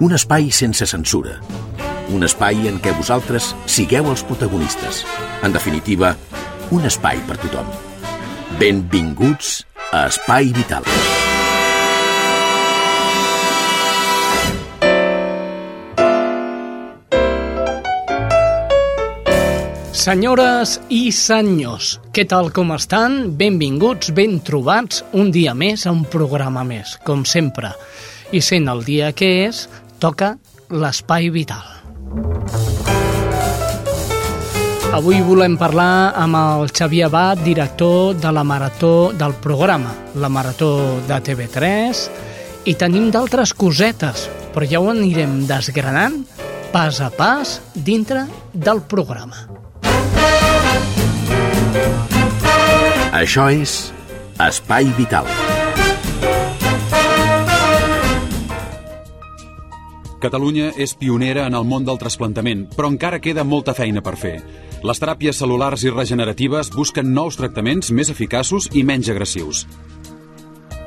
Un espai sense censura. Un espai en què vosaltres sigueu els protagonistes. En definitiva, un espai per tothom. Benvinguts a Espai Vital. Senyores i senyors, què tal com estan? Benvinguts, ben trobats, un dia més a un programa més, com sempre. I sent el dia que és, toca l'espai vital. Avui volem parlar amb el Xavier Abad, director de la Marató del programa, la Marató de TV3, i tenim d'altres cosetes, però ja ho anirem desgranant pas a pas dintre del programa. Això és Espai Vital. Catalunya és pionera en el món del trasplantament, però encara queda molta feina per fer. Les teràpies cel·lulars i regeneratives busquen nous tractaments més eficaços i menys agressius.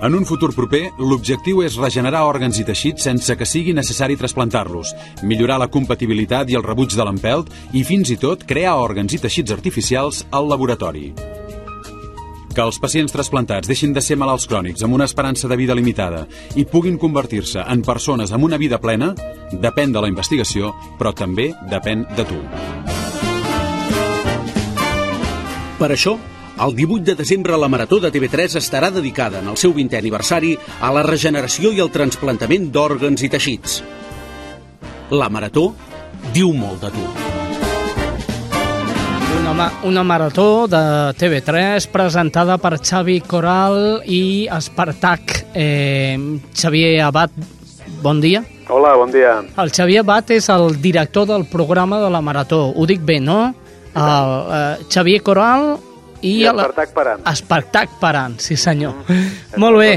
En un futur proper, l'objectiu és regenerar òrgans i teixits sense que sigui necessari trasplantar-los, millorar la compatibilitat i el rebuig de l'empelt i fins i tot crear òrgans i teixits artificials al laboratori. Que els pacients trasplantats deixin de ser malalts crònics amb una esperança de vida limitada i puguin convertir-se en persones amb una vida plena depèn de la investigació, però també depèn de tu. Per això, el 18 de desembre la Marató de TV3 estarà dedicada en el seu 20è aniversari a la regeneració i el transplantament d'òrgans i teixits. La Marató diu molt de tu. Una, una marató de TV3 presentada per Xavi Coral i Espartac. Eh, Xavier Abad, bon dia. Hola, bon dia. El Xavier Abad és el director del programa de la Marató. Ho dic bé, no? El, eh, Xavier Coral i... I Espartac Parant. Espartac Parant, sí senyor. Mm. Molt bé.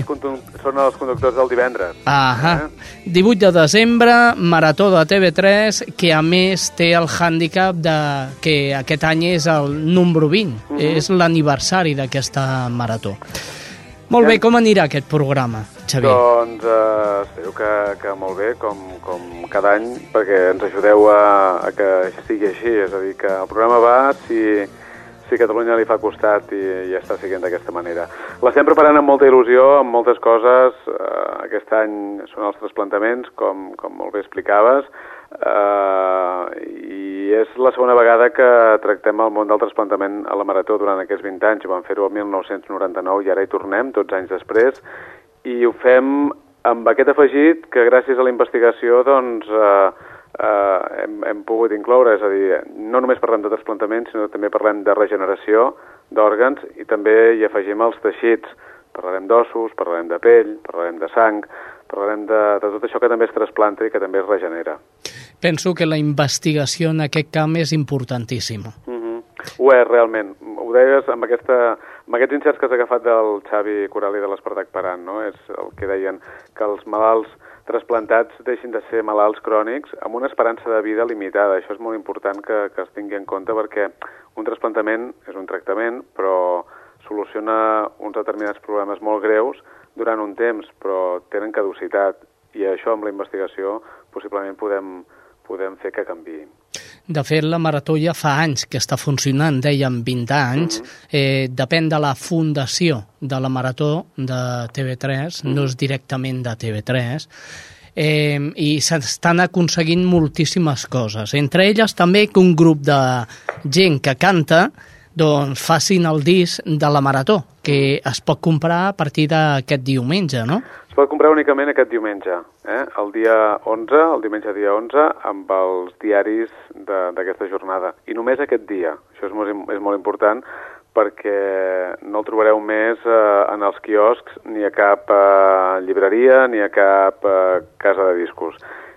Són els conductors del divendres. Ahà. Eh? 18 de desembre, Marató de TV3, que a més té el hàndicap de que aquest any és el número 20. Mm -hmm. És l'aniversari d'aquesta Marató. Molt bé, com anirà aquest programa, Xavier? Doncs eh, espero que, que molt bé, com, com cada any, perquè ens ajudeu a, a que sigui així. És a dir, que el programa va si si Catalunya li fa costat i, i està seguint d'aquesta manera. L'estem preparant amb molta il·lusió, amb moltes coses. Uh, aquest any són els trasplantaments, com, com molt bé explicaves, uh, i és la segona vegada que tractem el món del trasplantament a la Marató durant aquests 20 anys. Vam fer-ho el 1999 i ara hi tornem, tots anys després, i ho fem amb aquest afegit que gràcies a la investigació doncs, uh, uh, hem, hem pogut incloure, és a dir, no només parlem de trasplantament, sinó també parlem de regeneració d'òrgans i també hi afegim els teixits. Parlarem d'ossos, parlarem de pell, parlarem de sang, parlarem de, de tot això que també es trasplanta i que també es regenera. Penso que la investigació en aquest camp és importantíssima. Mm -hmm. Ho és, realment. Ho deies amb, aquesta, amb aquests incerts que has agafat del Xavi Coral i de l'Espartac Parant, no? És el que deien, que els malalts trasplantats deixin de ser malalts crònics amb una esperança de vida limitada. Això és molt important que, que es tingui en compte perquè un trasplantament és un tractament, però soluciona uns determinats problemes molt greus durant un temps, però tenen caducitat i això amb la investigació possiblement podem, podem fer que canvi. De fet, la Marató ja fa anys que està funcionant, dèiem 20 anys. Eh, depèn de la fundació de la Marató de TV3, mm -hmm. no és directament de TV3, eh, i s'estan aconseguint moltíssimes coses. Entre elles també que un grup de gent que canta doncs facin el disc de la Marató, que es pot comprar a partir d'aquest diumenge, no? Es pot comprar únicament aquest diumenge, eh? el dia 11, el diumenge dia 11, amb els diaris d'aquesta jornada. I només aquest dia, això és molt, és molt important, perquè no el trobareu més eh, en els quioscs ni a cap eh, llibreria ni a cap eh, casa de discos.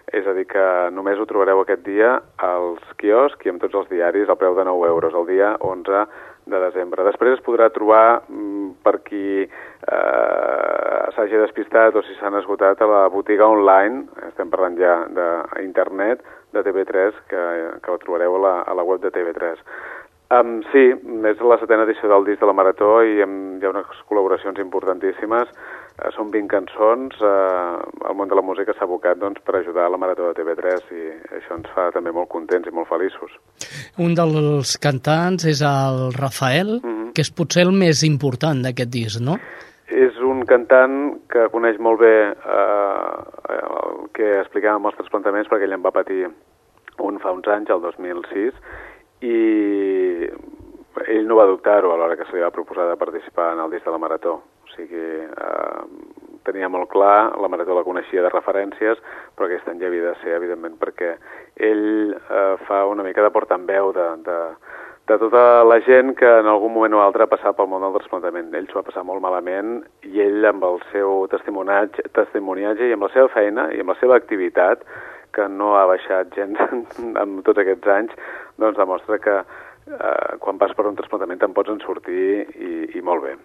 és a dir, que només ho trobareu aquest dia als quioscs i amb tots els diaris al preu de 9 euros, el dia 11 de desembre. Després es podrà trobar mm, per qui eh, s'hagi despistat o si s'han esgotat a la botiga online, estem parlant ja d'internet, de TV3, que, que ho trobareu a la, a la web de TV3. Um, sí, és la setena edició del disc de la Marató i hem, hi ha unes col·laboracions importantíssimes. Uh, són 20 cançons. Uh, el món de la música s'ha abocat doncs, per ajudar a la Marató de TV3 i això ens fa també molt contents i molt feliços. Un dels cantants és el Rafael, mm -hmm. que és potser el més important d'aquest disc, no? És un cantant que coneix molt bé uh, el que explicàvem els transplantaments perquè ell en va patir un fa uns anys, el 2006, i ell no va dubtar-ho a l'hora que se li va proposar de participar en el disc de la Marató. O sigui, eh, tenia molt clar, la Marató la coneixia de referències, però aquest any ja havia de ser, evidentment, perquè ell eh, fa una mica de portaveu de, de, de tota la gent que en algun moment o altre ha passat pel món del trasplantament. Ell s'ho ha passat molt malament i ell amb el seu testimoniatge, testimoniatge i amb la seva feina i amb la seva activitat que no ha baixat gens en tots aquests anys, doncs demostra que eh, quan vas per un trasplantament te'n pots en sortir i, i molt bé.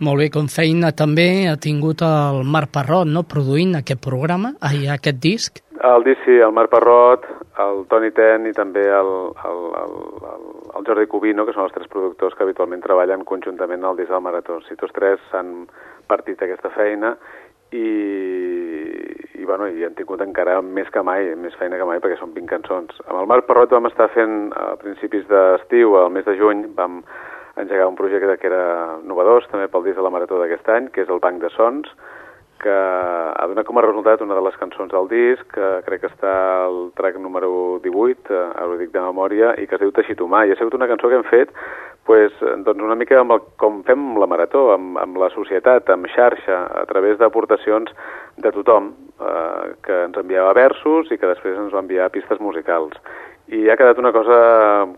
Molt bé, com feina també ha tingut el Marc Parrot, no?, produint aquest programa, ai, aquest disc. El disc, sí, el Marc Parrot, el Toni Ten i també el, el, el, el, el Jordi Cubino, que són els tres productors que habitualment treballen conjuntament al disc del Marató. Si tots tres s'han partit aquesta feina i, i, bueno, i han tingut encara més que mai, més feina que mai, perquè són 20 cançons. Amb el Marc Parrot vam estar fent a principis d'estiu, al mes de juny, vam engegar un projecte que era novedós, també pel disc de la Marató d'aquest any, que és el Banc de Sons, que ha donat com a resultat una de les cançons del disc, que crec que està al track número 18, eh, ara ho dic de memòria, i que es diu Teixit Humà, i ha sigut una cançó que hem fet pues, doncs una mica amb el, com fem la marató, amb, amb la societat, amb xarxa, a través d'aportacions de tothom, eh, que ens enviava versos i que després ens va enviar pistes musicals. I ha quedat una cosa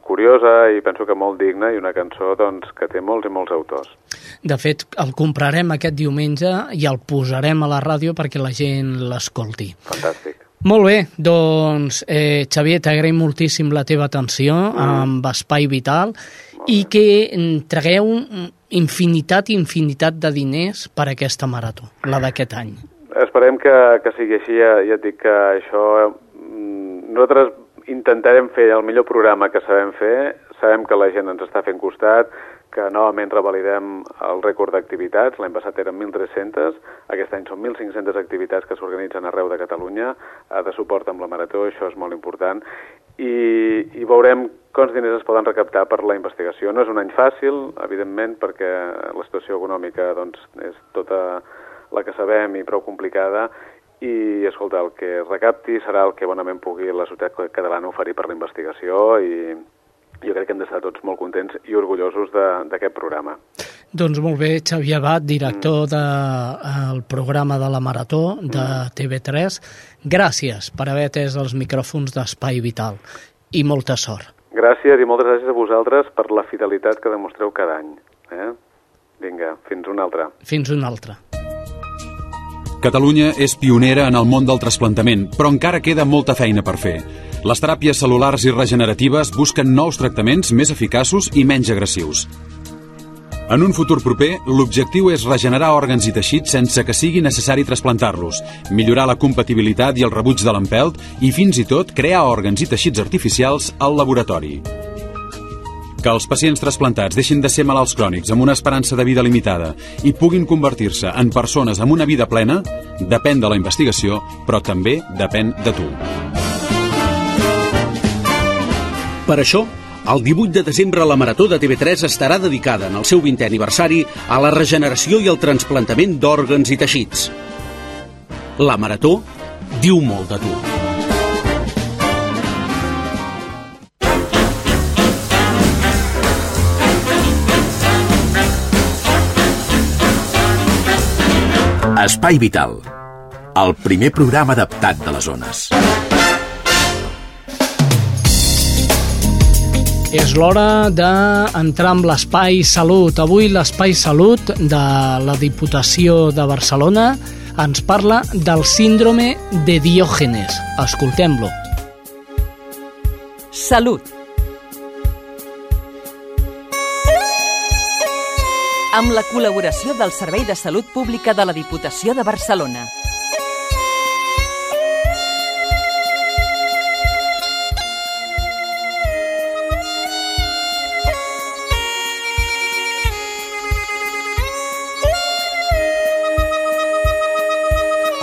curiosa i penso que molt digna i una cançó doncs, que té molts i molts autors. De fet, el comprarem aquest diumenge i el posarem a la ràdio perquè la gent l'escolti. Fantàstic. Molt bé, doncs, eh, Xavier, t'agraïm moltíssim la teva atenció mm. amb Espai Vital i que tragueu infinitat i infinitat de diners per a aquesta marató, la d'aquest any. Esperem que, que sigui així, ja, ja et dic que això... Mm, nosaltres intentarem fer el millor programa que sabem fer, sabem que la gent ens està fent costat, que novament revalidem el rècord d'activitats, l'any passat eren 1.300, aquest any són 1.500 activitats que s'organitzen arreu de Catalunya, de suport amb la Marató, això és molt important, i, i veurem quants diners es poden recaptar per la investigació. No és un any fàcil, evidentment, perquè la situació econòmica doncs, és tota la que sabem i prou complicada, i, escolta, el que recapti serà el que bonament pugui la societat catalana oferir per la investigació i, jo crec que hem d'estar tots molt contents i orgullosos d'aquest programa. Doncs molt bé, Xavier Abad, director mm. del de, programa de la Marató de mm. TV3. Gràcies per haver atès els micròfons d'Espai Vital i molta sort. Gràcies i moltes gràcies a vosaltres per la fidelitat que demostreu cada any. Eh? Vinga, fins una altra. Fins una altra. Catalunya és pionera en el món del trasplantament, però encara queda molta feina per fer. Les teràpies cel·lulars i regeneratives busquen nous tractaments més eficaços i menys agressius. En un futur proper, l'objectiu és regenerar òrgans i teixits sense que sigui necessari trasplantar-los, millorar la compatibilitat i el rebuig de l'empelt i fins i tot crear òrgans i teixits artificials al laboratori. Que els pacients trasplantats deixin de ser malalts crònics amb una esperança de vida limitada i puguin convertir-se en persones amb una vida plena depèn de la investigació, però també depèn de tu. Per això, el 18 de desembre la Marató de TV3 estarà dedicada en el seu 20è aniversari a la regeneració i el transplantament d'òrgans i teixits. La Marató diu molt de tu. Espai Vital, el primer programa adaptat de les zones. És l'hora d'entrar amb l'Espai Salut. Avui l'Espai Salut de la Diputació de Barcelona ens parla del síndrome de Diògenes. Escoltem-lo. Salut. Amb la col·laboració del Servei de Salut Pública de la Diputació de Barcelona.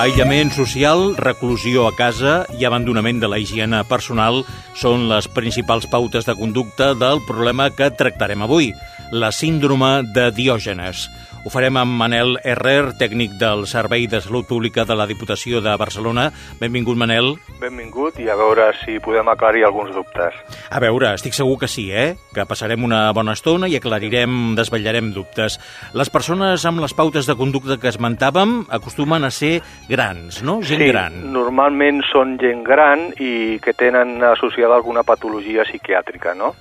Aïllament social, reclusió a casa i abandonament de la higiene personal són les principals pautes de conducta del problema que tractarem avui, la síndrome de Diògenes. Ho farem amb Manel Herrer, tècnic del Servei de Salut Pública de la Diputació de Barcelona. Benvingut, Manel. Benvingut i a veure si podem aclarir alguns dubtes. A veure, estic segur que sí, eh? Que passarem una bona estona i aclarirem, desvetllarem dubtes. Les persones amb les pautes de conducta que esmentàvem acostumen a ser grans, no? Gent sí, gran. normalment són gent gran i que tenen associada alguna patologia psiquiàtrica, no?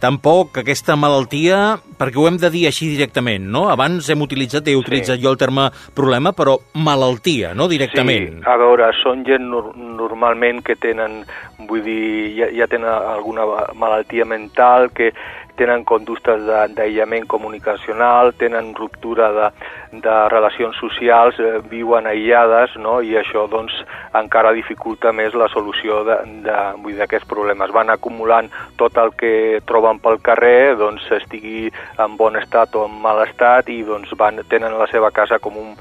Tampoc aquesta malaltia, perquè ho hem de dir així directament, no? Abans hem utilitzat, he utilitzat Sí. jo el terme problema, però malaltia, no? Directament. Sí, a veure, són gent nor normalment que tenen, vull dir, ja, ja tenen alguna malaltia mental, que tenen conductes d'aïllament comunicacional, tenen ruptura de, de relacions socials, eh, viuen aïllades, no? i això doncs encara dificulta més la solució d'aquests problemes. Van acumulant tot el que troben pel carrer, doncs estigui en bon estat o en mal estat i doncs van, tenen la seva casa com un,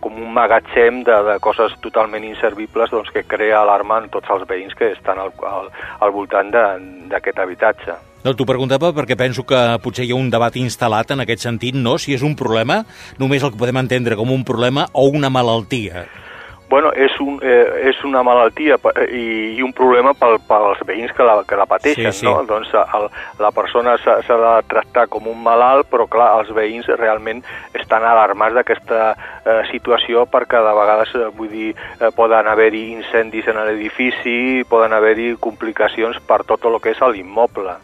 com un magatzem de, de coses totalment inservibles doncs, que crea alarma en tots els veïns que estan al, al, al voltant d'aquest habitatge. No, t'ho preguntava perquè penso que potser hi ha un debat instal·lat en aquest sentit, no? Si és un problema, només el que podem entendre com un problema o una malaltia. Bueno, és, un, eh, és una malaltia i, i un problema pel, pels veïns que la, que la pateixen, Sí, sí. no? Doncs el, la persona s'ha s'ha de tractar com un malalt, però clar, els veïns realment estan alarmats d'aquesta eh, situació perquè de vegades, eh, vull dir, eh, poden haver-hi incendis en l'edifici, poden haver-hi complicacions per tot el que és l'immoble.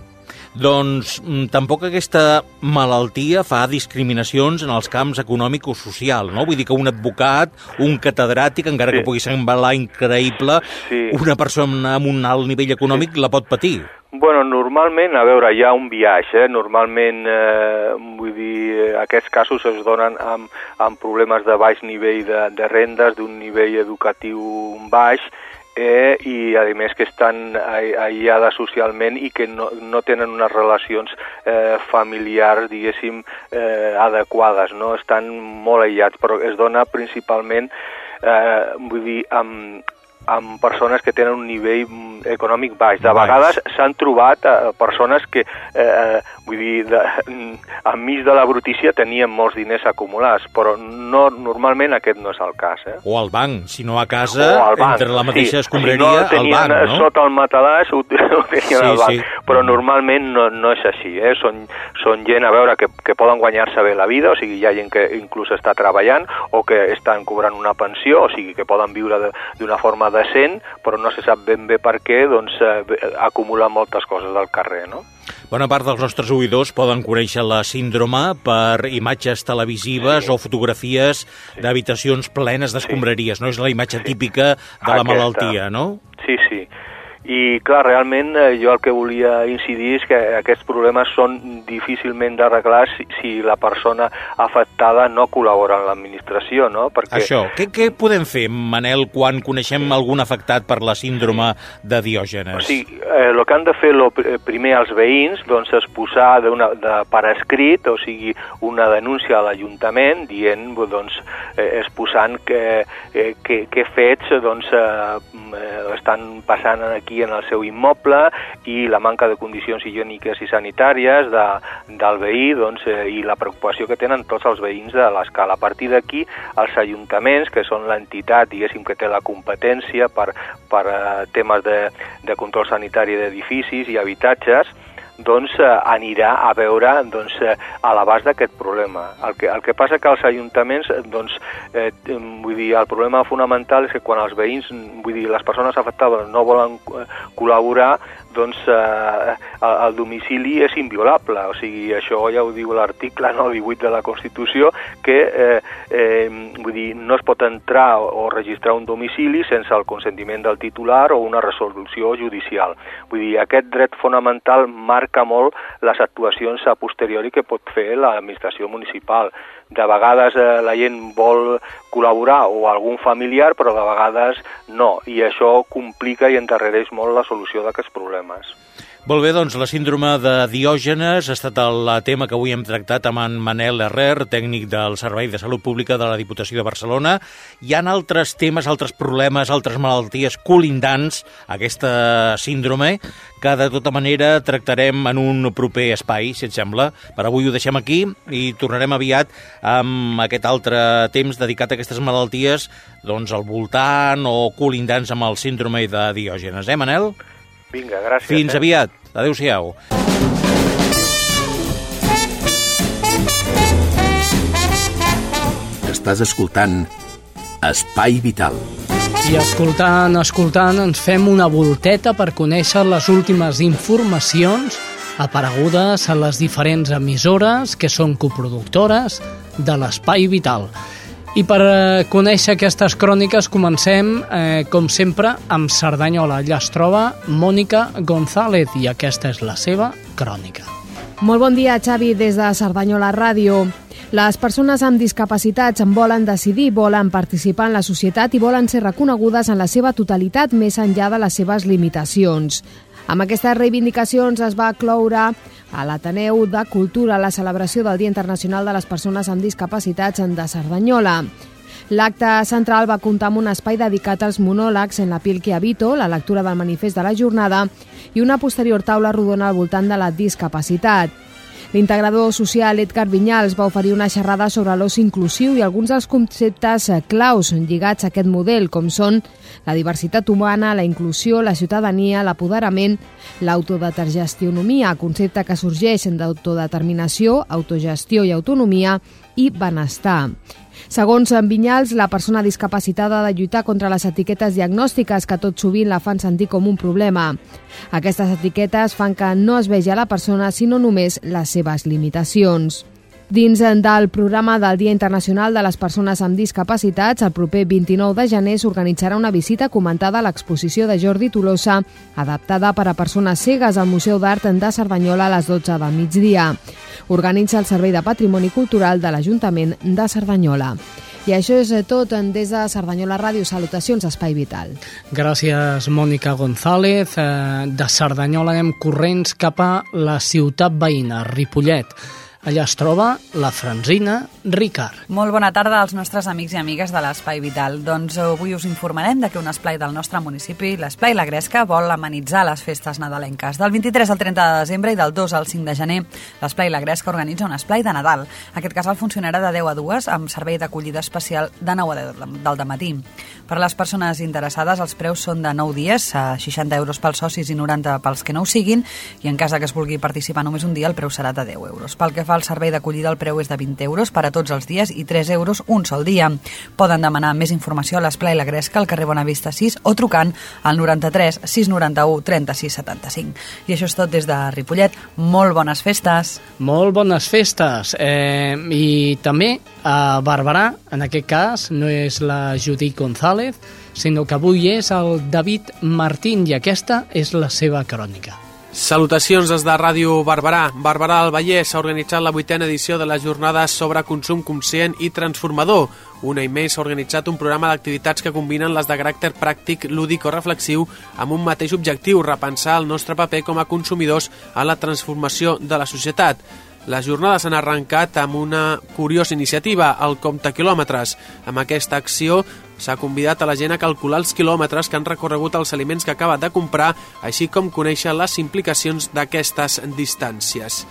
Doncs mm, tampoc aquesta malaltia fa discriminacions en els camps econòmic o social, no? Vull dir que un advocat, un catedràtic, encara Sí. que pugui semblar increïble, Sí. una persona amb un alt nivell econòmic la pot patir. Bueno, normalment, a veure, hi ha un biaix, eh? Normalment, eh, vull dir, eh, aquests casos es donen amb, amb problemes de baix nivell de, de rendes, d'un nivell educatiu baix, eh, i a més que estan aïllades socialment i que no, no tenen unes relacions eh, familiars, diguéssim, eh, adequades, no? Estan molt aïllats, però es dona principalment, eh, vull dir, amb, amb persones que tenen un nivell mm, econòmic baix. De vegades s'han trobat eh, persones que, eh, vull dir, de, enmig de la brutícia tenien molts diners acumulats, però no, normalment aquest no és el cas. Eh? O al banc, si no a casa, al entre la mateixa sí. escombraria, si no, al tenien banc, no? Sota el matalàs ho, ho tenien Sí, al banc, sí. però normalment no, no és així. Eh? Són, són gent, a veure, que, que poden guanyar-se bé la vida, o sigui, hi ha gent que inclús està treballant o que estan cobrant una pensió, o sigui, que poden viure de- d'una forma decent, però no se sap ben bé per què, doncs eh, acumulen moltes coses del carrer, no? Bona part dels nostres oïdors poden conèixer la síndrome per imatges televisives Sí. o fotografies d'habitacions plenes d'escombraries, no? És la imatge típica de la Aquesta. malaltia, no? Sí, sí. I, clar, realment eh, jo el que volia incidir és que aquests problemes són difícilment d'arreglar si, si la persona afectada no col·labora amb l'administració, no? Perquè, Això, què, què podem fer, Manel, quan coneixem algun afectat per la síndrome de Diògenes? O sigui, eh, el que han de fer lo, pr- primer els veïns doncs, és posar de una, de, per escrit, o sigui, una denúncia a l'Ajuntament dient, doncs, eh, exposant que, eh, que, que fets doncs, eh, eh, estan passant aquí en el seu immoble i la manca de condicions higièniques i sanitàries de, del veí doncs, eh, i la preocupació que tenen tots els veïns de l'escala. A partir d'aquí, els ajuntaments, que són l'entitat, que té la competència per, per eh, temes de, de control sanitari d'edificis i habitatges, doncs eh, anirà a veure doncs, eh, a l'abast d'aquest problema. El que, el que passa que els ajuntaments, doncs, eh, vull dir, el problema fonamental és que quan els veïns, vull dir, les persones afectades no volen eh, col·laborar, doncs eh, el domicili és inviolable, o sigui, això ja ho diu l'article no, 18 de la Constitució, que eh, eh, vull dir, no es pot entrar o registrar un domicili sense el consentiment del titular o una resolució judicial. Vull dir, aquest dret fonamental marca molt les actuacions a posteriori que pot fer l'administració municipal. De vegades eh, la gent vol col·laborar o algun familiar, però de vegades no, i això complica i endarrereix molt la solució d'aquests problemes. Molt bé, doncs la síndrome de Diògenes ha estat el tema que avui hem tractat amb en Manel Herrer, tècnic del Servei de Salut Pública de la Diputació de Barcelona. Hi han altres temes, altres problemes, altres malalties colindants a aquesta síndrome que de tota manera tractarem en un proper espai, si et sembla. Per avui ho deixem aquí i tornarem aviat amb aquest altre temps dedicat a aquestes malalties doncs al voltant o colindants amb el síndrome de Diògenes. Eh, Manel? Vinga, gràcies. Fins eh? aviat. Adéu-siau. Estàs escoltant Espai Vital. I escoltant, escoltant, ens fem una volteta per conèixer les últimes informacions aparegudes a les diferents emissores que són coproductores de l'Espai Vital. I per eh, conèixer aquestes cròniques comencem, eh, com sempre, amb Cerdanyola. Allà es troba Mònica González i aquesta és la seva crònica. Molt bon dia, Xavi, des de Cerdanyola Ràdio. Les persones amb discapacitats en volen decidir, volen participar en la societat i volen ser reconegudes en la seva totalitat més enllà de les seves limitacions. Amb aquestes reivindicacions es va cloure a l'Ateneu de Cultura la celebració del Dia Internacional de les Persones amb Discapacitats de Cerdanyola. L'acte central va comptar amb un espai dedicat als monòlegs en la pil que habito, la lectura del manifest de la jornada i una posterior taula rodona al voltant de la discapacitat. L'integrador social Edgar Vinyals va oferir una xerrada sobre l'oci inclusiu i alguns dels conceptes claus lligats a aquest model, com són la diversitat humana, la inclusió, la ciutadania, l'apoderament, l'autodetergestionomia, concepte que sorgeix d'autodeterminació, autogestió i autonomia i benestar. Segons en Vinyals, la persona discapacitada ha de lluitar contra les etiquetes diagnòstiques que tot sovint la fan sentir com un problema. Aquestes etiquetes fan que no es vegi a la persona sinó només les seves limitacions. Dins del programa del Dia Internacional de les Persones amb Discapacitats, el proper 29 de gener s'organitzarà una visita comentada a l'exposició de Jordi Tolosa, adaptada per a persones cegues al Museu d'Art de Cerdanyola a les 12 del migdia. Organitza el Servei de Patrimoni Cultural de l'Ajuntament de Cerdanyola. I això és tot des de Cerdanyola Ràdio. Salutacions, Espai Vital. Gràcies, Mònica González. Eh, de Cerdanyola anem corrents cap a la ciutat veïna, Ripollet. Allà es troba la Franzina Ricard. Molt bona tarda als nostres amics i amigues de l'Espai Vital. Doncs avui us informarem de que un esplai del nostre municipi, l'Esplai La Gresca, vol amenitzar les festes nadalenques. Del 23 al 30 de desembre i del 2 al 5 de gener, l'Esplai La Gresca organitza un esplai de Nadal. Aquest casal funcionarà de 10 a 2 amb servei d'acollida especial de 9 a 10 del matí. Per a les persones interessades, els preus són de 9 dies, a 60 euros pels socis i 90 pels que no ho siguin, i en cas que es vulgui participar només un dia, el preu serà de 10 euros. Pel que fa al servei d'acollida, el preu és de 20 euros per a tots els dies i 3 euros un sol dia. Poden demanar més informació a l'Esplai La Gresca al carrer Bonavista 6 o trucant al 93 691 36 75. I això és tot des de Ripollet. Molt bones festes! Molt bones festes! Eh, I també a Barberà, en aquest cas, no és la Judit González, sinó que avui és el David Martín i aquesta és la seva crònica. Salutacions des de Ràdio Barberà. Barberà del Vallès ha organitzat la vuitena edició de les jornades sobre consum conscient i transformador. Un any més s'ha organitzat un programa d'activitats que combinen les de caràcter pràctic, lúdic o reflexiu amb un mateix objectiu, repensar el nostre paper com a consumidors en la transformació de la societat. Les jornades han arrencat amb una curiosa iniciativa, el compte quilòmetres. Amb aquesta acció s'ha convidat a la gent a calcular els quilòmetres que han recorregut els aliments que acaba de comprar, així com conèixer les implicacions d'aquestes distàncies.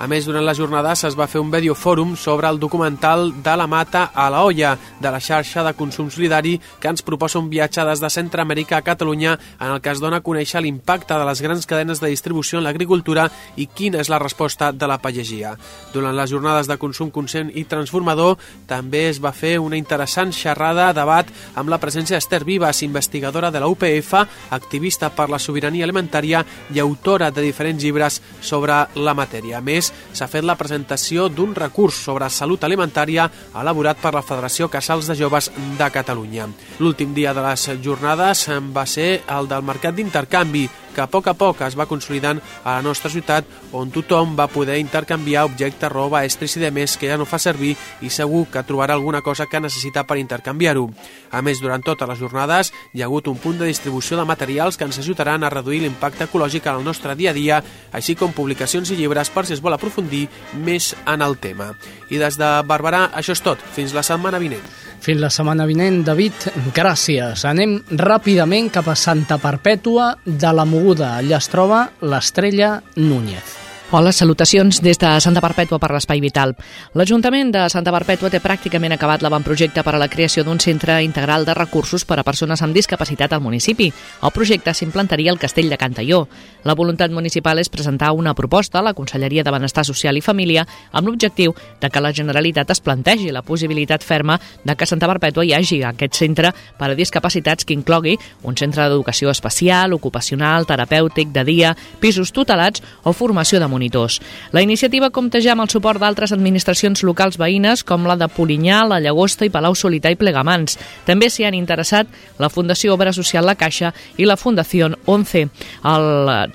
A més, durant la jornada es va fer un videofòrum sobre el documental De la mata a la olla, de la xarxa de consum solidari que ens proposa un viatge des de Centroamèrica a Catalunya en el que es dona a conèixer l'impacte de les grans cadenes de distribució en l'agricultura i quina és la resposta de la pagesia. Durant les jornades de consum conscient i transformador també es va fer una interessant xerrada, debat amb la presència d'Esther Vives, investigadora de la UPF, activista per la sobirania alimentària i autora de diferents llibres sobre la matèria. A més, s'ha fet la presentació d'un recurs sobre salut alimentària elaborat per la Federació Casals de Joves de Catalunya. L'últim dia de les jornades va ser el del mercat d'intercanvi, que a poc a poc es va consolidant a la nostra ciutat on tothom va poder intercanviar objectes, roba, estris i demés que ja no fa servir i segur que trobarà alguna cosa que necessita per intercanviar-ho. A més, durant totes les jornades hi ha hagut un punt de distribució de materials que ens ajudaran a reduir l'impacte ecològic en el nostre dia a dia, així com publicacions i llibres per si es vol aprofundir més en el tema. I des de Barberà, això és tot. Fins la setmana vinent. Fins la setmana vinent, David, gràcies. Anem ràpidament cap a Santa Perpètua de la Moguda. Allà es troba l'estrella Núñez. Hola, salutacions des de Santa Perpètua per l'Espai Vital. L'Ajuntament de Santa Perpètua té pràcticament acabat l'avantprojecte per a la creació d'un centre integral de recursos per a persones amb discapacitat al municipi. El projecte s'implantaria al Castell de Cantalló. La voluntat municipal és presentar una proposta a la Conselleria de Benestar Social i Família amb l'objectiu de que la Generalitat es plantegi la possibilitat ferma de que a Santa Perpètua hi hagi aquest centre per a discapacitats que inclogui un centre d'educació especial, ocupacional, terapèutic, de dia, pisos tutelats o formació de monitors. La iniciativa compta ja amb el suport d'altres administracions locals veïnes com la de Polinyà, la Llagosta i Palau Solità i Plegamans. També s'hi han interessat la Fundació Obra Social La Caixa i la Fundació 11. El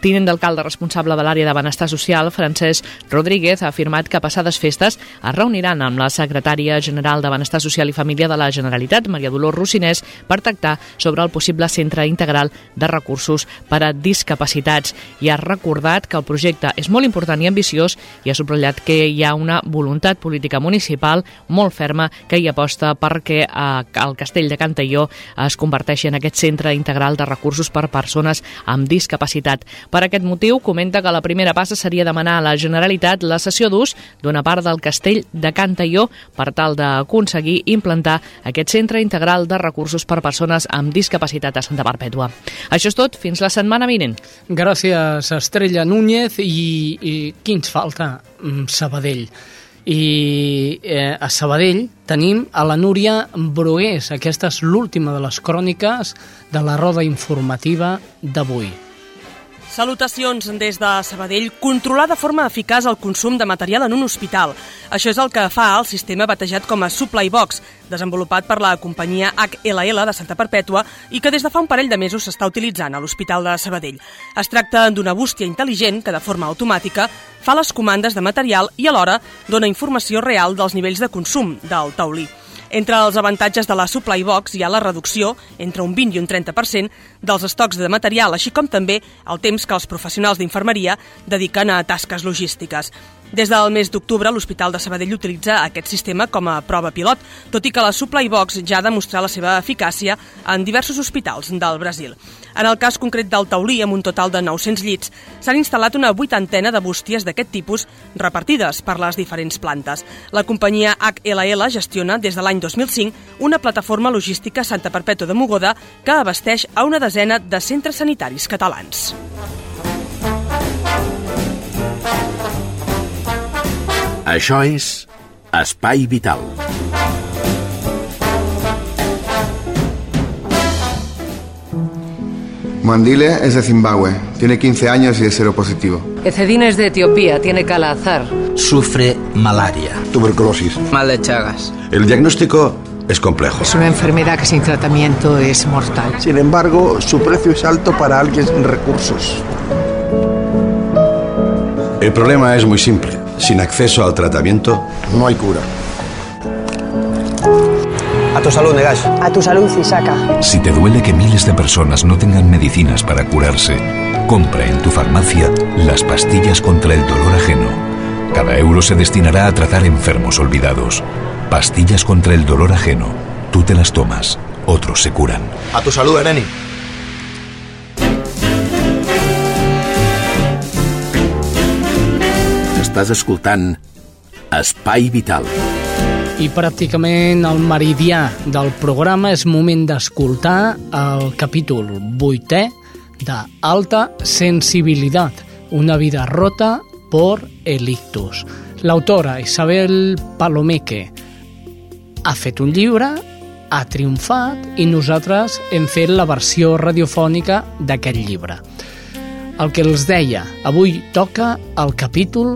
tinent d'alcalde responsable de l'àrea de benestar social, Francesc Rodríguez, ha afirmat que passades festes es reuniran amb la secretària general de Benestar Social i Família de la Generalitat, Maria Dolors Rocinès, per tractar sobre el possible centre integral de recursos per a discapacitats. I ha recordat que el projecte és molt important i ambiciós i ha subratllat que hi ha una voluntat política municipal molt ferma que hi aposta perquè eh, el castell de Cantalló es converteixi en aquest centre integral de recursos per persones amb discapacitat. Per aquest motiu, comenta que la primera passa seria demanar a la Generalitat la cessió d'ús d'una part del castell de Cantalló per tal d'aconseguir implantar aquest centre integral de recursos per persones amb discapacitat a Santa Perpètua. Això és tot, fins la setmana vinent. Gràcies, Estrella Núñez. I, i qui ens falta? Mm, Sabadell. I eh, a Sabadell tenim a la Núria Brugués. Aquesta és l'última de les cròniques de la roda informativa d'avui. Salutacions des de Sabadell. Controlar de forma eficaç el consum de material en un hospital. Això és el que fa el sistema batejat com a Supply Box, desenvolupat per la companyia HLL de Santa Perpètua i que des de fa un parell de mesos s'està utilitzant a l'Hospital de Sabadell. Es tracta d'una bústia intel·ligent que de forma automàtica fa les comandes de material i alhora dona informació real dels nivells de consum del taulí. Entre els avantatges de la Supply Box hi ha la reducció, entre un 20 i un 30%, dels estocs de material, així com també el temps que els professionals d'infermeria dediquen a tasques logístiques. Des del mes d'octubre, l'Hospital de Sabadell utilitza aquest sistema com a prova pilot, tot i que la Supply Box ja ha demostrat la seva eficàcia en diversos hospitals del Brasil. En el cas concret del Taulí, amb un total de 900 llits, s'han instal·lat una vuitantena de bústies d'aquest tipus repartides per les diferents plantes. La companyia HLL gestiona des de l'any 2005 una plataforma logística Santa Perpètua de Mogoda que abasteix a una desena de centres sanitaris catalans. Això és Espai Vital. Mandile es de Zimbabue, tiene 15 años y es seropositivo. Ecedín es de Etiopía, tiene calazar. Sufre malaria. Tuberculosis. Mal de Chagas. El diagnóstico es complejo. Es una enfermedad que sin tratamiento es mortal. Sin embargo, su precio es alto para alguien sin recursos. El problema es muy simple. Sin acceso al tratamiento, no hay cura. A tu salud, Negash. A tu salud, Isaka. Si te duele que miles de personas no tengan medicinas para curarse, compra en tu farmacia las pastillas contra el dolor ajeno. Cada euro se destinará a tratar enfermos olvidados. Pastillas contra el dolor ajeno. Tú te las tomas, otros se curan. A tu salud, Ereni. Estàs escoltant Espai Vital. I pràcticament el meridià del programa és moment d'escoltar el capítol vuitè de Alta Sensibilitat, una vida rota por el ictus. L'autora Isabel Palomeque ha fet un llibre, ha triomfat i nosaltres hem fet la versió radiofònica d'aquest llibre. El que els deia, avui toca el capítol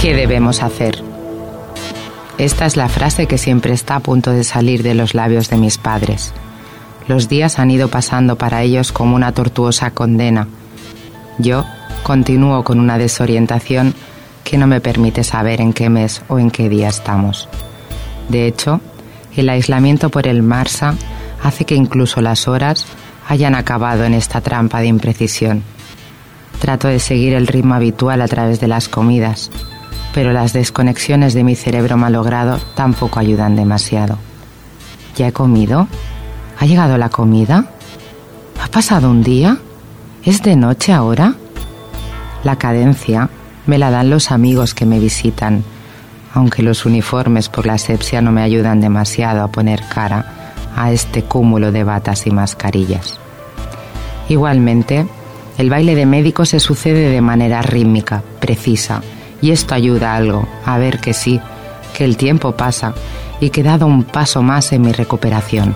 ¿Qué debemos hacer? Esta es la frase que siempre está a punto de salir de los labios de mis padres. Los días han ido pasando para ellos como una tortuosa condena. Yo continúo con una desorientación que no me permite saber en qué mes o en qué día estamos. De hecho, el aislamiento por el Marsa hace que incluso las horas hayan acabado en esta trampa de imprecisión. Trato de seguir el ritmo habitual a través de las comidas, pero las desconexiones de mi cerebro malogrado tampoco ayudan demasiado. ¿Ya he comido? ¿Ha llegado la comida? ¿Ha pasado un día? ¿Es de noche ahora? La cadencia me la dan los amigos que me visitan, aunque los uniformes por la asepsia no me ayudan demasiado a poner cara a este cúmulo de batas y mascarillas. Igualmente, el baile de médico se sucede de manera rítmica, precisa, y esto ayuda algo, a ver que sí, que el tiempo pasa y que he dado un paso más en mi recuperación,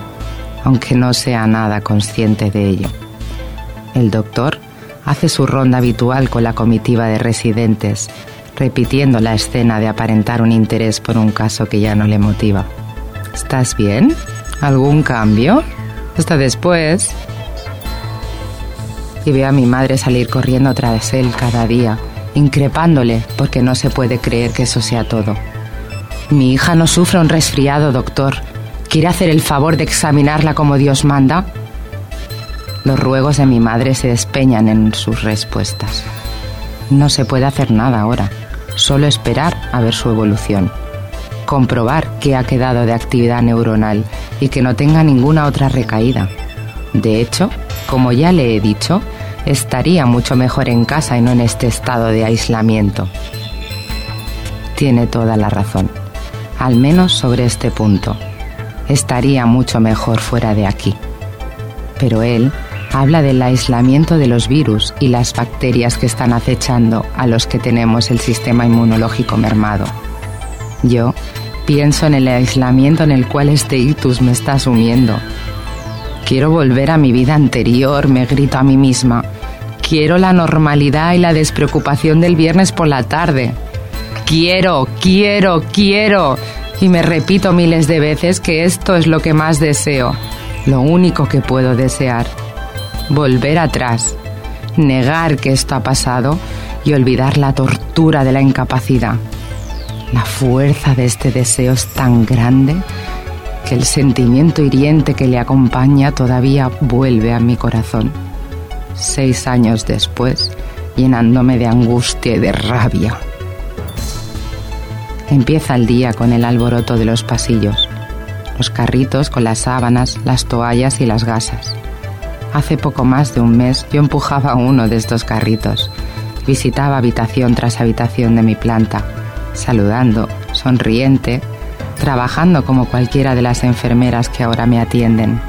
aunque no sea nada consciente de ello. El doctor hace su ronda habitual con la comitiva de residentes, repitiendo la escena de aparentar un interés por un caso que ya no le motiva. ¿Estás bien? ¿Algún cambio? Hasta después. Y veo a mi madre salir corriendo tras él cada día, increpándole porque no se puede creer que eso sea todo. Mi hija no sufre un resfriado, doctor. ¿Quiere hacer el favor de examinarla como Dios manda? Los ruegos de mi madre se despeñan en sus respuestas. No se puede hacer nada ahora, solo esperar a ver su evolución. Comprobar que ha quedado de actividad neuronal y que no tenga ninguna otra recaída. De hecho, como ya le he dicho, estaría mucho mejor en casa y no en este estado de aislamiento. Tiene toda la razón, al menos sobre este punto. Estaría mucho mejor fuera de aquí. Pero él habla del aislamiento de los virus y las bacterias que están acechando a los que tenemos el sistema inmunológico mermado. Yo pienso en el aislamiento en el cual este ictus me está sumiendo. Quiero volver a mi vida anterior, me grito a mí misma. Quiero la normalidad y la despreocupación del viernes por la tarde. Quiero, quiero, quiero. Y me repito miles de veces que esto es lo que más deseo, lo único que puedo desear volver atrás, negar que esto ha pasado y olvidar la tortura de la incapacidad. La fuerza de este deseo es tan grande que el sentimiento hiriente que le acompaña todavía vuelve a mi corazón. Seis años después, llenándome de angustia y de rabia. Empieza el día con el alboroto de los pasillos, los carritos con las sábanas, las toallas y las gasas. Hace poco más de un mes yo empujaba uno de estos carritos. Visitaba habitación tras habitación de mi planta, saludando, sonriente, trabajando como cualquiera de las enfermeras que ahora me atienden.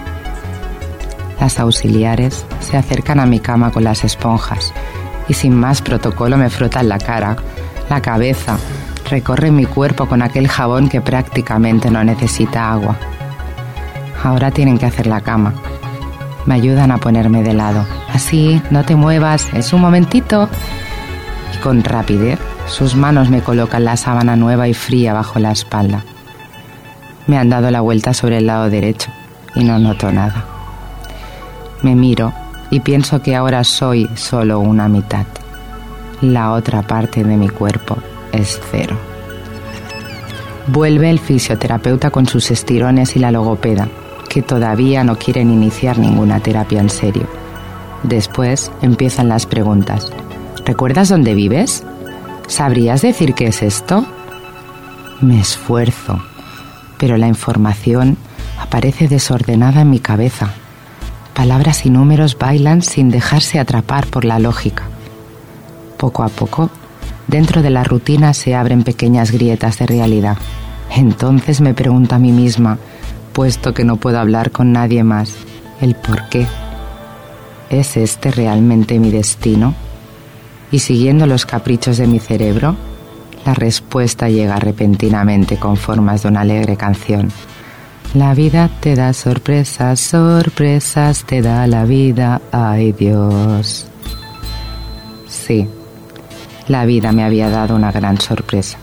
Las auxiliares se acercan a mi cama con las esponjas y sin más protocolo me frotan la cara, la cabeza, recorren mi cuerpo con aquel jabón que prácticamente no necesita agua. Ahora tienen que hacer la cama me ayudan a ponerme de lado. Así, no te muevas, es un momentito. Y con rapidez, sus manos me colocan la sábana nueva y fría bajo la espalda. Me han dado la vuelta sobre el lado derecho y no noto nada. Me miro y pienso que ahora soy solo una mitad. La otra parte de mi cuerpo es cero. Vuelve el fisioterapeuta con sus estirones y la logopeda, que todavía no quieren iniciar ninguna terapia en serio. Después empiezan las preguntas. ¿Recuerdas dónde vives? ¿Sabrías decir qué es esto? Me esfuerzo, pero la información aparece desordenada en mi cabeza. Palabras y números bailan sin dejarse atrapar por la lógica. Poco a poco, dentro de la rutina se abren pequeñas grietas de realidad. Entonces me pregunto a mí misma, puesto que no puedo hablar con nadie más, el por qué. ¿Es este realmente mi destino? Y siguiendo los caprichos de mi cerebro, la respuesta llega repentinamente con formas de una alegre canción. La vida te da sorpresas, sorpresas te da la vida, ay Dios. Sí, la vida me había dado una gran sorpresa.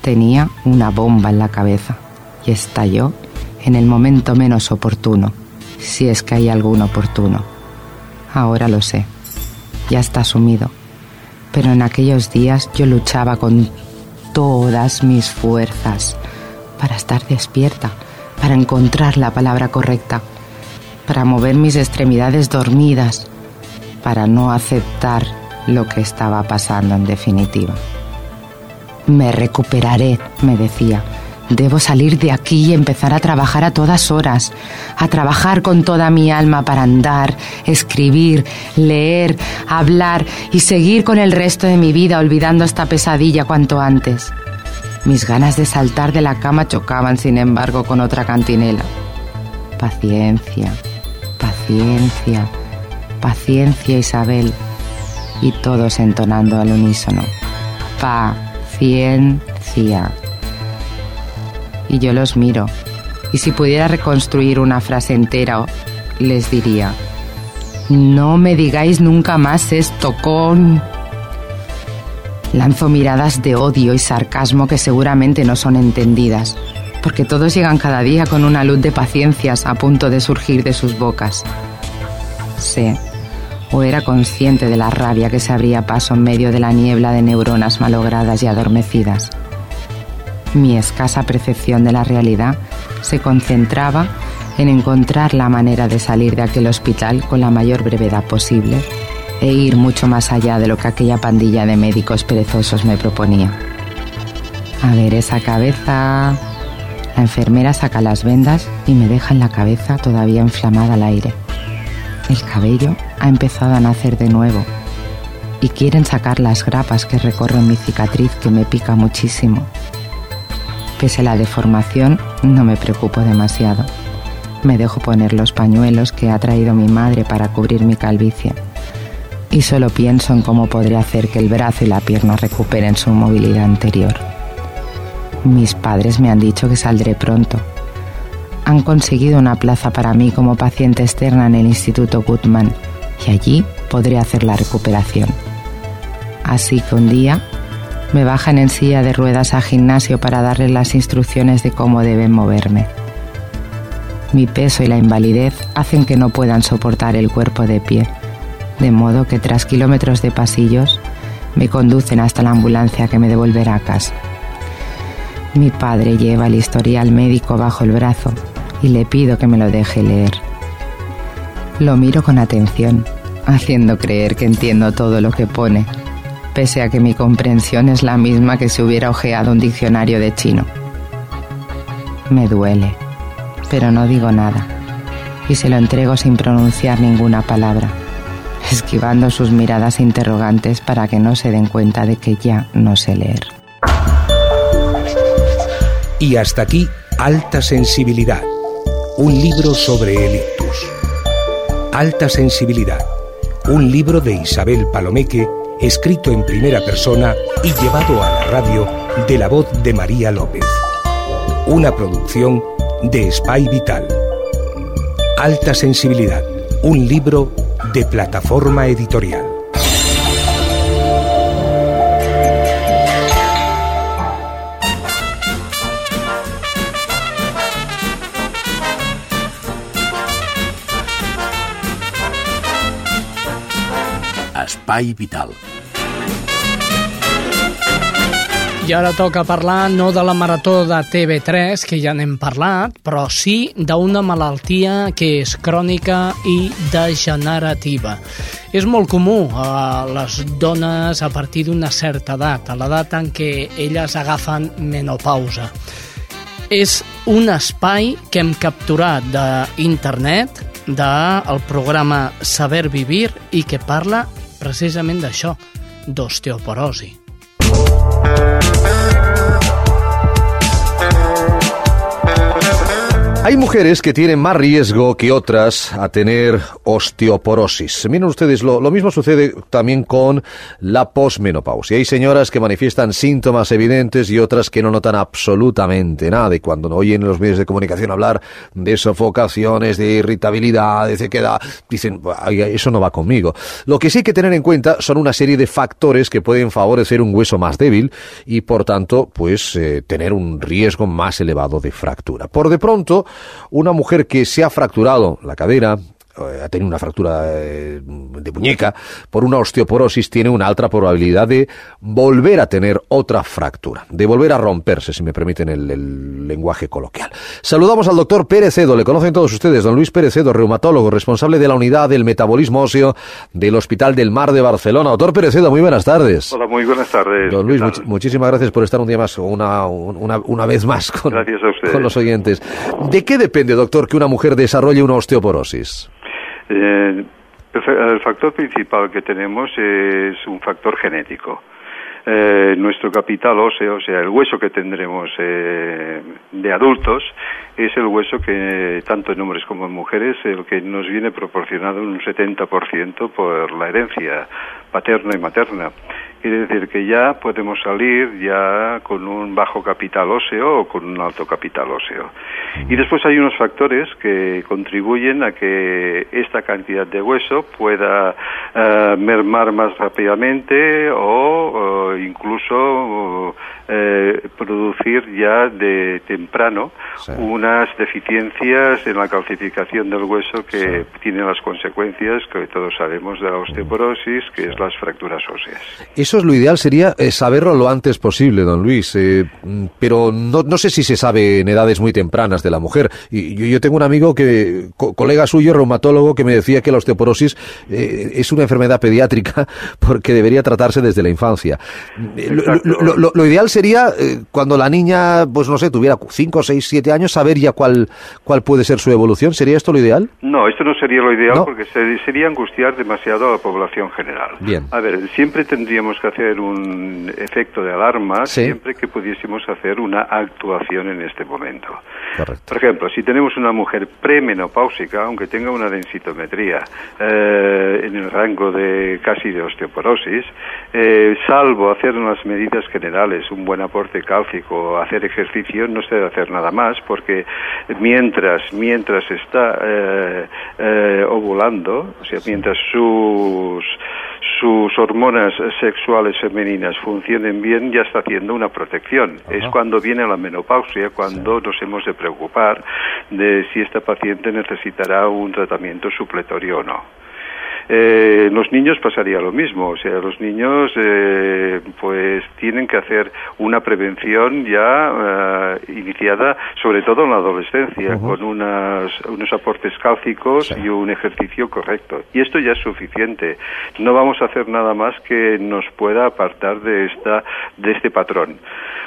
Tenía una bomba en la cabeza y estalló en el momento menos oportuno, si es que hay algún oportuno. Ahora lo sé, ya está sumido pero en aquellos días yo luchaba con todas mis fuerzas para estar despierta, para encontrar la palabra correcta, para mover mis extremidades dormidas, para no aceptar lo que estaba pasando en definitiva. Me recuperaré, me decía, Debo salir de aquí y empezar a trabajar a todas horas, a trabajar con toda mi alma para andar, escribir, leer, hablar y seguir con el resto de mi vida olvidando esta pesadilla cuanto antes. Mis ganas de saltar de la cama chocaban, sin embargo, con otra cantinela. Paciencia, paciencia, paciencia, Isabel. Y todos entonando al unísono. Paciencia y yo los miro. Y si pudiera reconstruir una frase entera, les diría, no me digáis nunca más esto con... Lanzo miradas de odio y sarcasmo que seguramente no son entendidas, porque todos llegan cada día con una luz de paciencias a punto de surgir de sus bocas. Sé, o era consciente de la rabia que se abría paso en medio de la niebla de neuronas malogradas y adormecidas mi escasa percepción de la realidad se concentraba en encontrar la manera de salir de aquel hospital con la mayor brevedad posible e ir mucho más allá de lo que aquella pandilla de médicos perezosos me proponía. A ver esa cabeza. La enfermera saca las vendas y me deja en la cabeza todavía inflamada al aire. El cabello ha empezado a nacer de nuevo y quieren sacar las grapas que recorren mi cicatriz que me pica muchísimo. Pese a la deformación, no me preocupo demasiado. Me dejo poner los pañuelos que ha traído mi madre para cubrir mi calvicie. Y solo pienso en cómo podré hacer que el brazo y la pierna recuperen su movilidad anterior. Mis padres me han dicho que saldré pronto. Han conseguido una plaza para mí como paciente externa en el Instituto Goodman y allí podré hacer la recuperación. Así que un día me bajan en silla de ruedas a gimnasio para darles las instrucciones de cómo deben moverme. Mi peso y la invalidez hacen que no puedan soportar el cuerpo de pie, de modo que tras kilómetros de pasillos me conducen hasta la ambulancia que me devolverá a casa. Mi padre lleva el historial médico bajo el brazo y le pido que me lo deje leer. Lo miro con atención, haciendo creer que entiendo todo lo que pone pese a que mi comprensión es la misma que si hubiera ojeado un diccionario de chino. Me duele, pero no digo nada, y se lo entrego sin pronunciar ninguna palabra, esquivando sus miradas interrogantes para que no se den cuenta de que ya no sé leer. Y hasta aquí, Alta Sensibilidad, un libro sobre el ictus. Alta Sensibilidad, un libro de Isabel Palomeque, escrito en primera persona y llevado a la radio de la voz de María López. Una producción de Spy Vital. Alta Sensibilidad, un libro de Plataforma Editorial. Vital I ara toca parlar no de la marató de TV3, que ja n'hem parlat, però sí d'una malaltia que és crònica i degenerativa. És molt comú a les dones a partir d'una certa edat, a l'edat en què elles agafen menopausa. És un espai que hem capturat d'internet, del programa Saber Vivir, i que parla precisament d'això, d'osteoporosi. Hay mujeres que tienen más riesgo que otras a tener osteoporosis. Miren ustedes, lo, mismo sucede también con la posmenopausia. Hay señoras que manifiestan síntomas evidentes y otras que no notan absolutamente nada. Y cuando oyen en los medios de comunicación hablar de sofocaciones, de irritabilidad, de sequedad, dicen, eso no va conmigo. Lo que sí hay que tener en cuenta son una serie de factores que pueden favorecer un hueso más débil y, por tanto, pues eh, tener un riesgo más elevado de fractura. Por de pronto, una mujer que se ha fracturado la cadera, eh, ha tenido una fractura eh, de muñeca por una osteoporosis, tiene una alta probabilidad de volver a tener otra fractura, de volver a romperse, si me permiten el, el lenguaje coloquial. Saludamos al doctor Pérez Edo, le conocen todos ustedes, don Luis Pérez Edo, reumatólogo, responsable de la unidad del metabolismo óseo del Hospital del Mar de Barcelona. Doctor Pérez Edo, muy buenas tardes. Hola, muy buenas tardes. Don Luis, much muchísimas gracias por estar un día más, una, una, una vez más con, con los oyentes. ¿De qué depende, doctor, que una mujer desarrolle una osteoporosis? Eh, el factor principal que tenemos es un factor genético. Eh, nuestro capital óseo, o sea, el hueso que tendremos eh, de adultos, es el hueso que, tanto en hombres como en mujeres, el que nos viene proporcionado un 70% por la herencia paterna y materna. Quiere decir que ya podemos salir ya con un bajo capital óseo o con un alto capital óseo. Y después hay unos factores que contribuyen a que esta cantidad de hueso pueda uh, mermar más rápidamente o uh, incluso eh, producir ya de temprano sí. Unas deficiencias en la calcificación del hueso que tienen las consecuencias que todos sabemos de la osteoporosis, que es las fracturas óseas. Eso es lo ideal, sería eh, saberlo lo antes posible, don Luis, eh, pero no, no, sé si se sabe en edades muy tempranas de la mujer. Y yo, yo tengo un amigo que, co colega suyo, reumatólogo, que me decía que la osteoporosis eh, es una enfermedad pediátrica porque debería tratarse desde la infancia. Lo, lo, lo, lo, ideal sería eh, cuando la niña, pues no sé, tuviera 5, 6, 7 años, saber ya cuál, cuál puede ser su evolución. ¿Sería esto lo ideal? No, esto no sería lo ideal ¿No? porque se, sería angustiar demasiado a la población general. Bien. A ver, siempre tendríamos que hacer un efecto de alarma Sí. siempre que pudiésemos hacer una actuación en este momento. Correcto. Por ejemplo, si tenemos una mujer premenopáusica, aunque tenga una densitometría eh, en el rango de casi de osteoporosis, eh, salvo hacer unas medidas generales, un buen aporte cálcico, hacer ejercicio, no se debe hacer nada más, porque mientras mientras está eh, eh, ovulando, o sea, mientras sus sus hormonas sexuales femeninas funcionen bien, ya está haciendo una protección. Ajá. Es cuando viene la menopausia, cuando sí. nos hemos de preocupar de si esta paciente necesitará un tratamiento supletorio o no. Eh, los niños pasaría lo mismo, o sea, los niños eh, pues tienen que hacer una prevención ya uh, iniciada, sobre todo en la adolescencia, uh -huh. con unas, unos aportes cálcicos sí. y un ejercicio correcto. Y esto ya es suficiente. No vamos a hacer nada más que nos pueda apartar de esta de este patrón.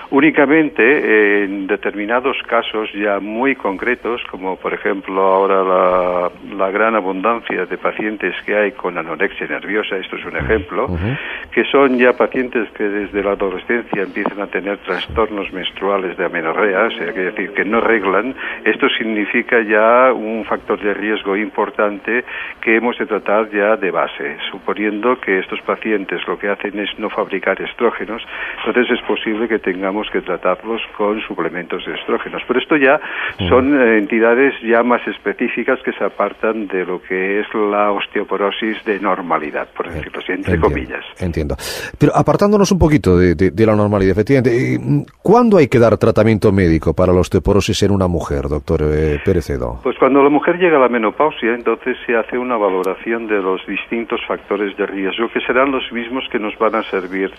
Únicamente eh, en determinados casos ya muy concretos, como por ejemplo ahora la, la gran abundancia de pacientes que hay con anorexia nerviosa, esto es un ejemplo, uh -huh. que son ya pacientes que desde la adolescencia empiezan a tener trastornos menstruales de amenorrea, o sea, que decir que no reglan, esto significa ya un factor de riesgo importante que hemos de tratar ya de base, suponiendo que estos pacientes lo que hacen es no fabricar estrógenos, entonces es posible que tengamos tengamos que tratarlos con suplementos de estrógenos. Pero esto ya son eh, entidades ya más específicas que se apartan de lo que es la osteoporosis de normalidad, por decirlo así, entre Entiendo, comillas. Entiendo. Pero apartándonos un poquito de, de- de la normalidad, efectivamente, eh, ¿cuándo hay que dar tratamiento médico para la osteoporosis en una mujer, doctor eh, Perecedo? Pues cuando la mujer llega a la menopausia, entonces se hace una valoración de los distintos factores de riesgo, que serán los mismos que nos van a servir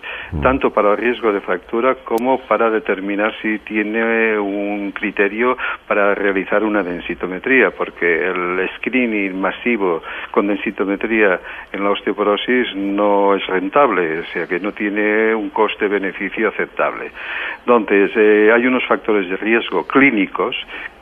tanto para el riesgo de fractura como para determinar si tiene un criterio para realizar una densitometría, porque el screening masivo con densitometría en la osteoporosis no es rentable, o sea que no tiene un coste-beneficio aceptable. Entonces, eh, hay unos factores de riesgo clínicos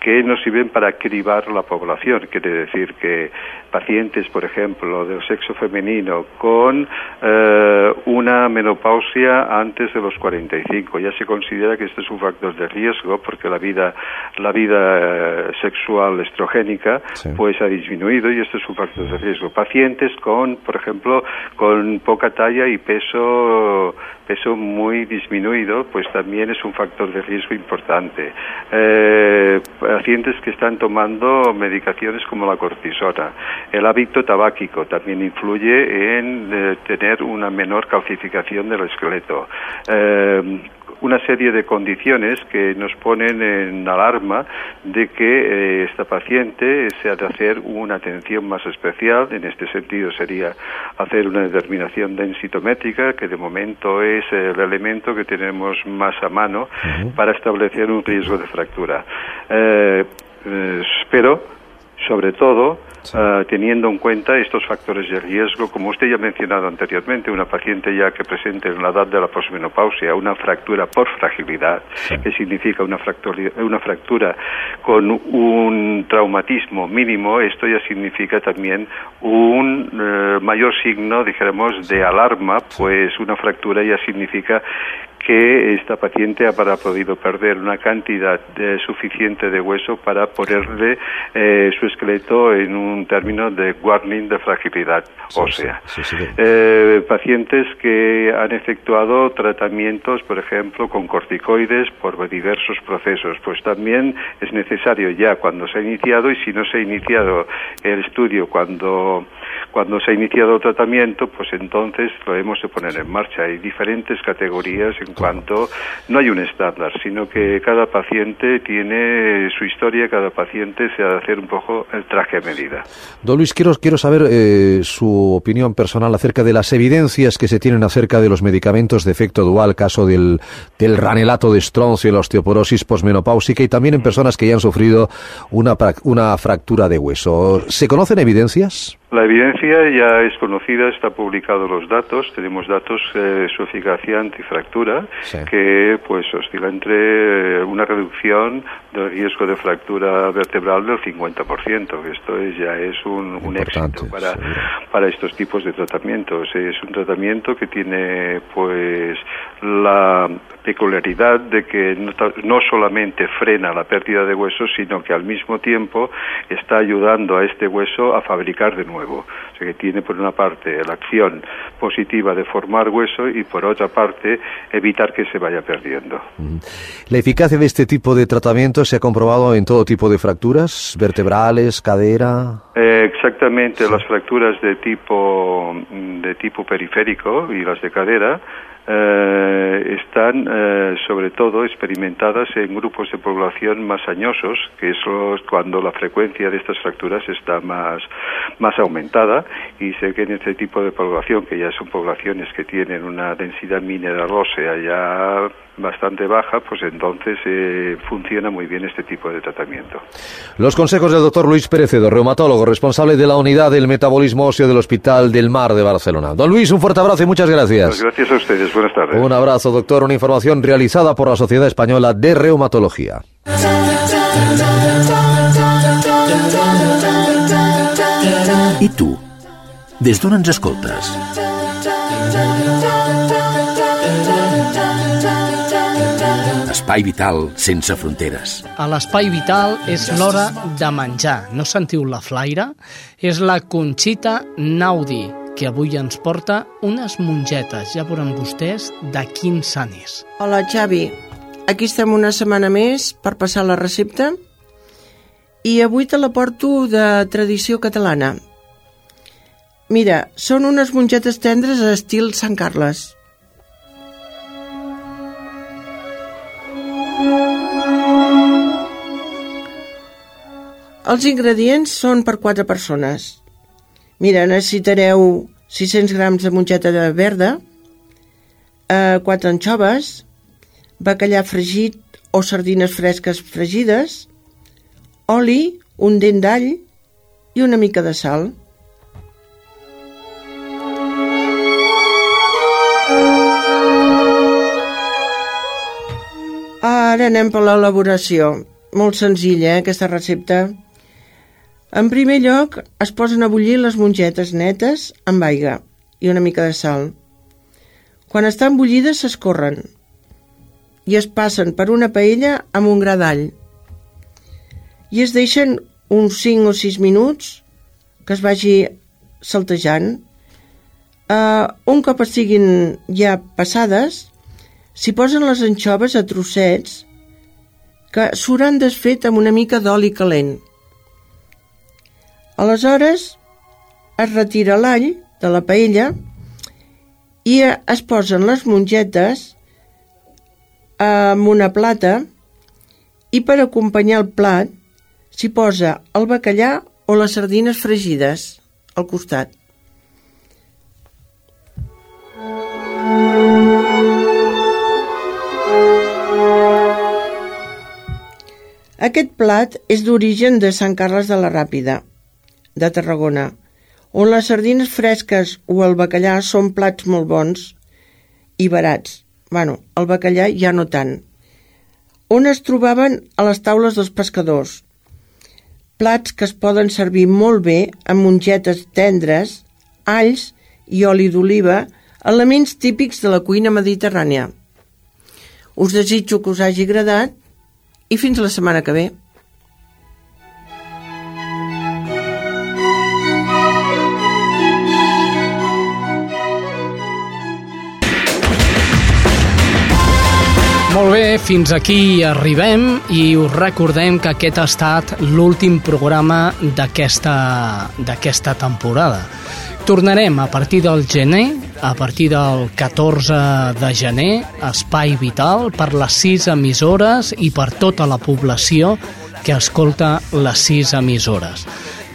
que nos sirven para cribar la población. Quiere decir que pacientes, por ejemplo, del sexo femenino con eh, una menopausia antes de los 45, ya se considera que este es un factor de riesgo porque la vida, la vida eh, sexual estrogénica pues ha disminuido y este es un factor de riesgo. Pacientes con, por ejemplo, con poca talla y peso peso muy disminuido, pues también es un factor de riesgo importante. Eh, pacientes que están tomando medicaciones como la cortisona. El hábito tabáquico también influye en eh, tener una menor calcificación del esqueleto. Eh, una serie de condiciones que nos ponen en alarma de que eh, esta paciente se ha de hacer una atención más especial. En este sentido sería hacer una determinación densitométrica, que de momento es el elemento que tenemos más a mano para establecer un riesgo de fractura. Eh, eh, pero, sobre todo, eh, teniendo en cuenta estos factores de riesgo, como usted ya ha mencionado anteriormente, una paciente ya que presente en la edad de la posmenopausia una fractura por fragilidad, que significa una fractura, una fractura con un traumatismo mínimo, esto ya significa también un eh, mayor signo, dijéramos, de alarma, pues una fractura ya significa que esta paciente habrá podido perder una cantidad eh, suficiente de hueso para ponerle eh, su esqueleto en un término de warning de fragilidad ósea. Eh, pacientes que han efectuado tratamientos, por ejemplo, con corticoides por diversos procesos, pues también es necesario ya cuando se ha iniciado y si no se ha iniciado el estudio cuando cuando se ha iniciado el tratamiento, pues entonces lo hemos de poner en marcha. Hay diferentes categorías en cuanto no hay un estándar, sino que cada paciente tiene su historia, cada paciente se ha de hacer un poco el traje a medida. Don Luis, quiero, quiero saber eh, su opinión personal acerca de las evidencias que se tienen acerca de los medicamentos de efecto dual, caso del, del ranelato de estroncio y la osteoporosis posmenopáusica y también en personas que ya han sufrido una, una fractura de hueso. ¿Se conocen evidencias? La evidencia ya es conocida, está publicado los datos, tenemos datos eh, de su eficacia antifractura que pues oscila entre eh, una reducción del riesgo de fractura vertebral del 50%, que esto es, ya es un, un éxito para, para estos tipos de tratamientos. Es un tratamiento que tiene pues la peculiaridad de que no, no solamente frena la pérdida de huesos, sino que al mismo tiempo está ayudando a este hueso a fabricar de nuevo. O sea que tiene por una parte la acción positiva de formar hueso y por otra parte evitar que se vaya perdiendo. La eficacia de este tipo de tratamiento se ha comprobado en todo tipo de fracturas, vertebrales, cadera. Eh, exactamente, las fracturas de tipo de tipo periférico y las de cadera eh, están eh, sobre todo experimentadas en grupos de población más añosos, que es cuando la frecuencia de estas fracturas está más, más aumentada y sé que en este tipo de población, que ya son poblaciones que tienen una densidad mineral ósea ya bastante baja, pues entonces eh, funciona muy bien este tipo de tratamiento. Los consejos del doctor Luis Perecedo, reumatólogo, responsable de la unidad del metabolismo óseo del Hospital del Mar de Barcelona. Don Luis, un fuerte abrazo y muchas gracias. Pues gracias a ustedes, buenas tardes. Un abrazo, doctor. Una información realizada por la Sociedad Española de Reumatología. I tu? Des d'on ens escoltes? Espai vital sense fronteres. A l'Espai Vital és l'hora de menjar. No sentiu la flaire? És la Conxita Naudi, que avui ens porta unes mongetes, ja veuran vostès de quin sant és. Hola, Xavi. aquí estem una setmana més per passar la recepta i avui te la porto de tradició catalana. Mira, són unes mongetes tendres a estil Sant Carles. Els ingredients són per 4 persones. Mira, necessitareu 600 grams de mongeta de verda, eh, 4 anxoves, bacallà fregit o sardines fresques fregides, oli, un dent d'all i una mica de sal. Ara anem per l'elaboració. Molt senzilla, eh, aquesta recepta. En primer lloc, es posen a bullir les mongetes netes amb aigua i una mica de sal. Quan estan bullides s'escorren i es passen per una paella amb un gra d'all. I es deixen uns 5 o 6 minuts que es vagi saltejant. Uh, un cop estiguin ja passades, s'hi posen les anxoves a trossets que s'hauran desfet amb una mica d'oli calent. Aleshores, es retira l'all de la paella i es posen les mongetes amb una plata i per acompanyar el plat s'hi posa el bacallà o les sardines fregides al costat. Aquest plat és d'origen de Sant Carles de la Ràpida, de Tarragona, on les sardines fresques o el bacallà són plats molt bons i barats. Bueno, el bacallà ja no tant. On es trobaven a les taules dels pescadors. Plats que es poden servir molt bé amb mongetes tendres, alls i oli d'oliva, elements típics de la cuina mediterrània. Us desitjo que us hagi agradat i fins la setmana que ve. Molt bé, fins aquí arribem i us recordem que aquest ha estat l'últim programa d'aquesta temporada. Tornarem a partir del gener, a partir del 14 de gener, Espai Vital per les sis emissores i per tota la població que escolta les sis emissores.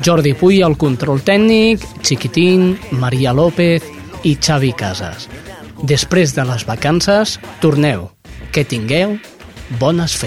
Jordi Puy, el control tècnic, Chiquitín, Maria López i Xavi Casas. Després de les vacances, torneu que tingueu bones.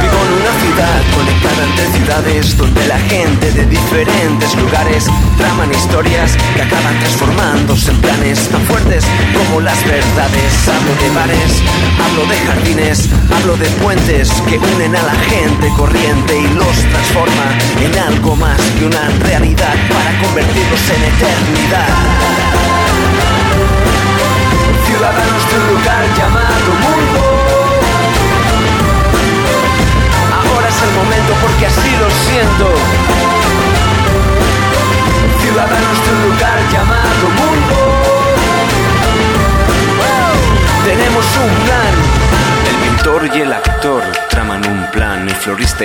Vivo en una ciudad conectada entre ciudades donde la gente de diferentes lugares traman historias que acaban transformándose en planes tan fuertes como las verdades. Hablo de bares, hablo de jardines, hablo de puentes que unen a la gente corriente y los transforma en algo más que una realidad para convertirlos en eternidad. Ciudadanos de un lugar llamado mundo. Ahora es el momento porque así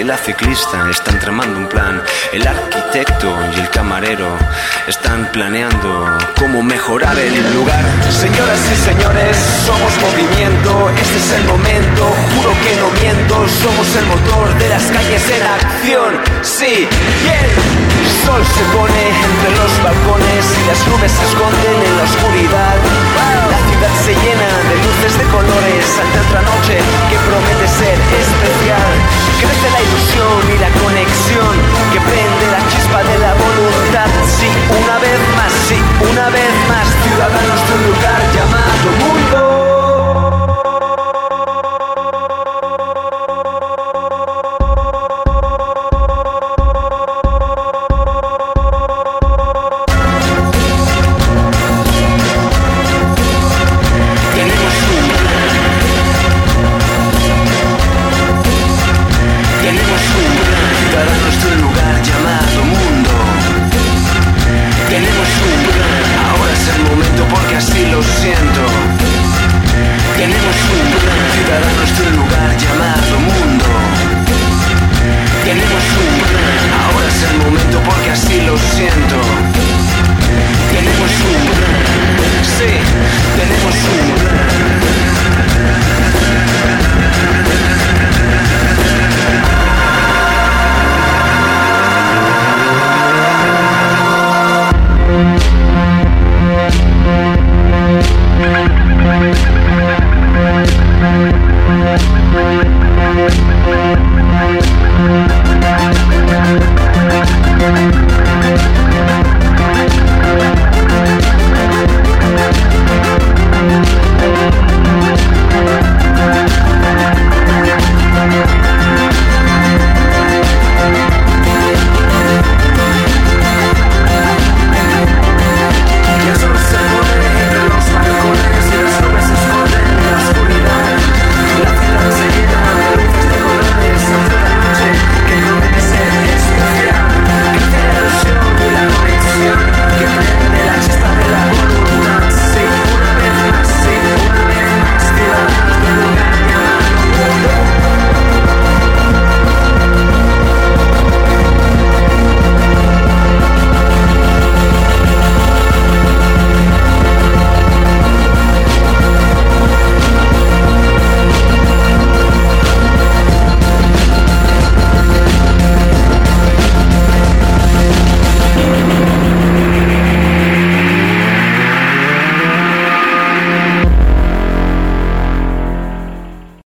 y la ciclista están tramando un plan. El arquitecto y el camarero están planeando cómo mejorar el lugar. Señoras y señores, somos movimiento. Este es el momento. Juro que no miento. Somos el motor de las calles en acción. Sí, y el sol se pone entre los balcones y las nubes se esconden en la oscuridad. La ciudad se llena de luces de colores ante otra noche que promete ser especial crece la ilusión y la conexión que prende la chispa de la voluntad. Sí, una vez más, sí, una vez más, ciudadanos de un lugar llamado mundo.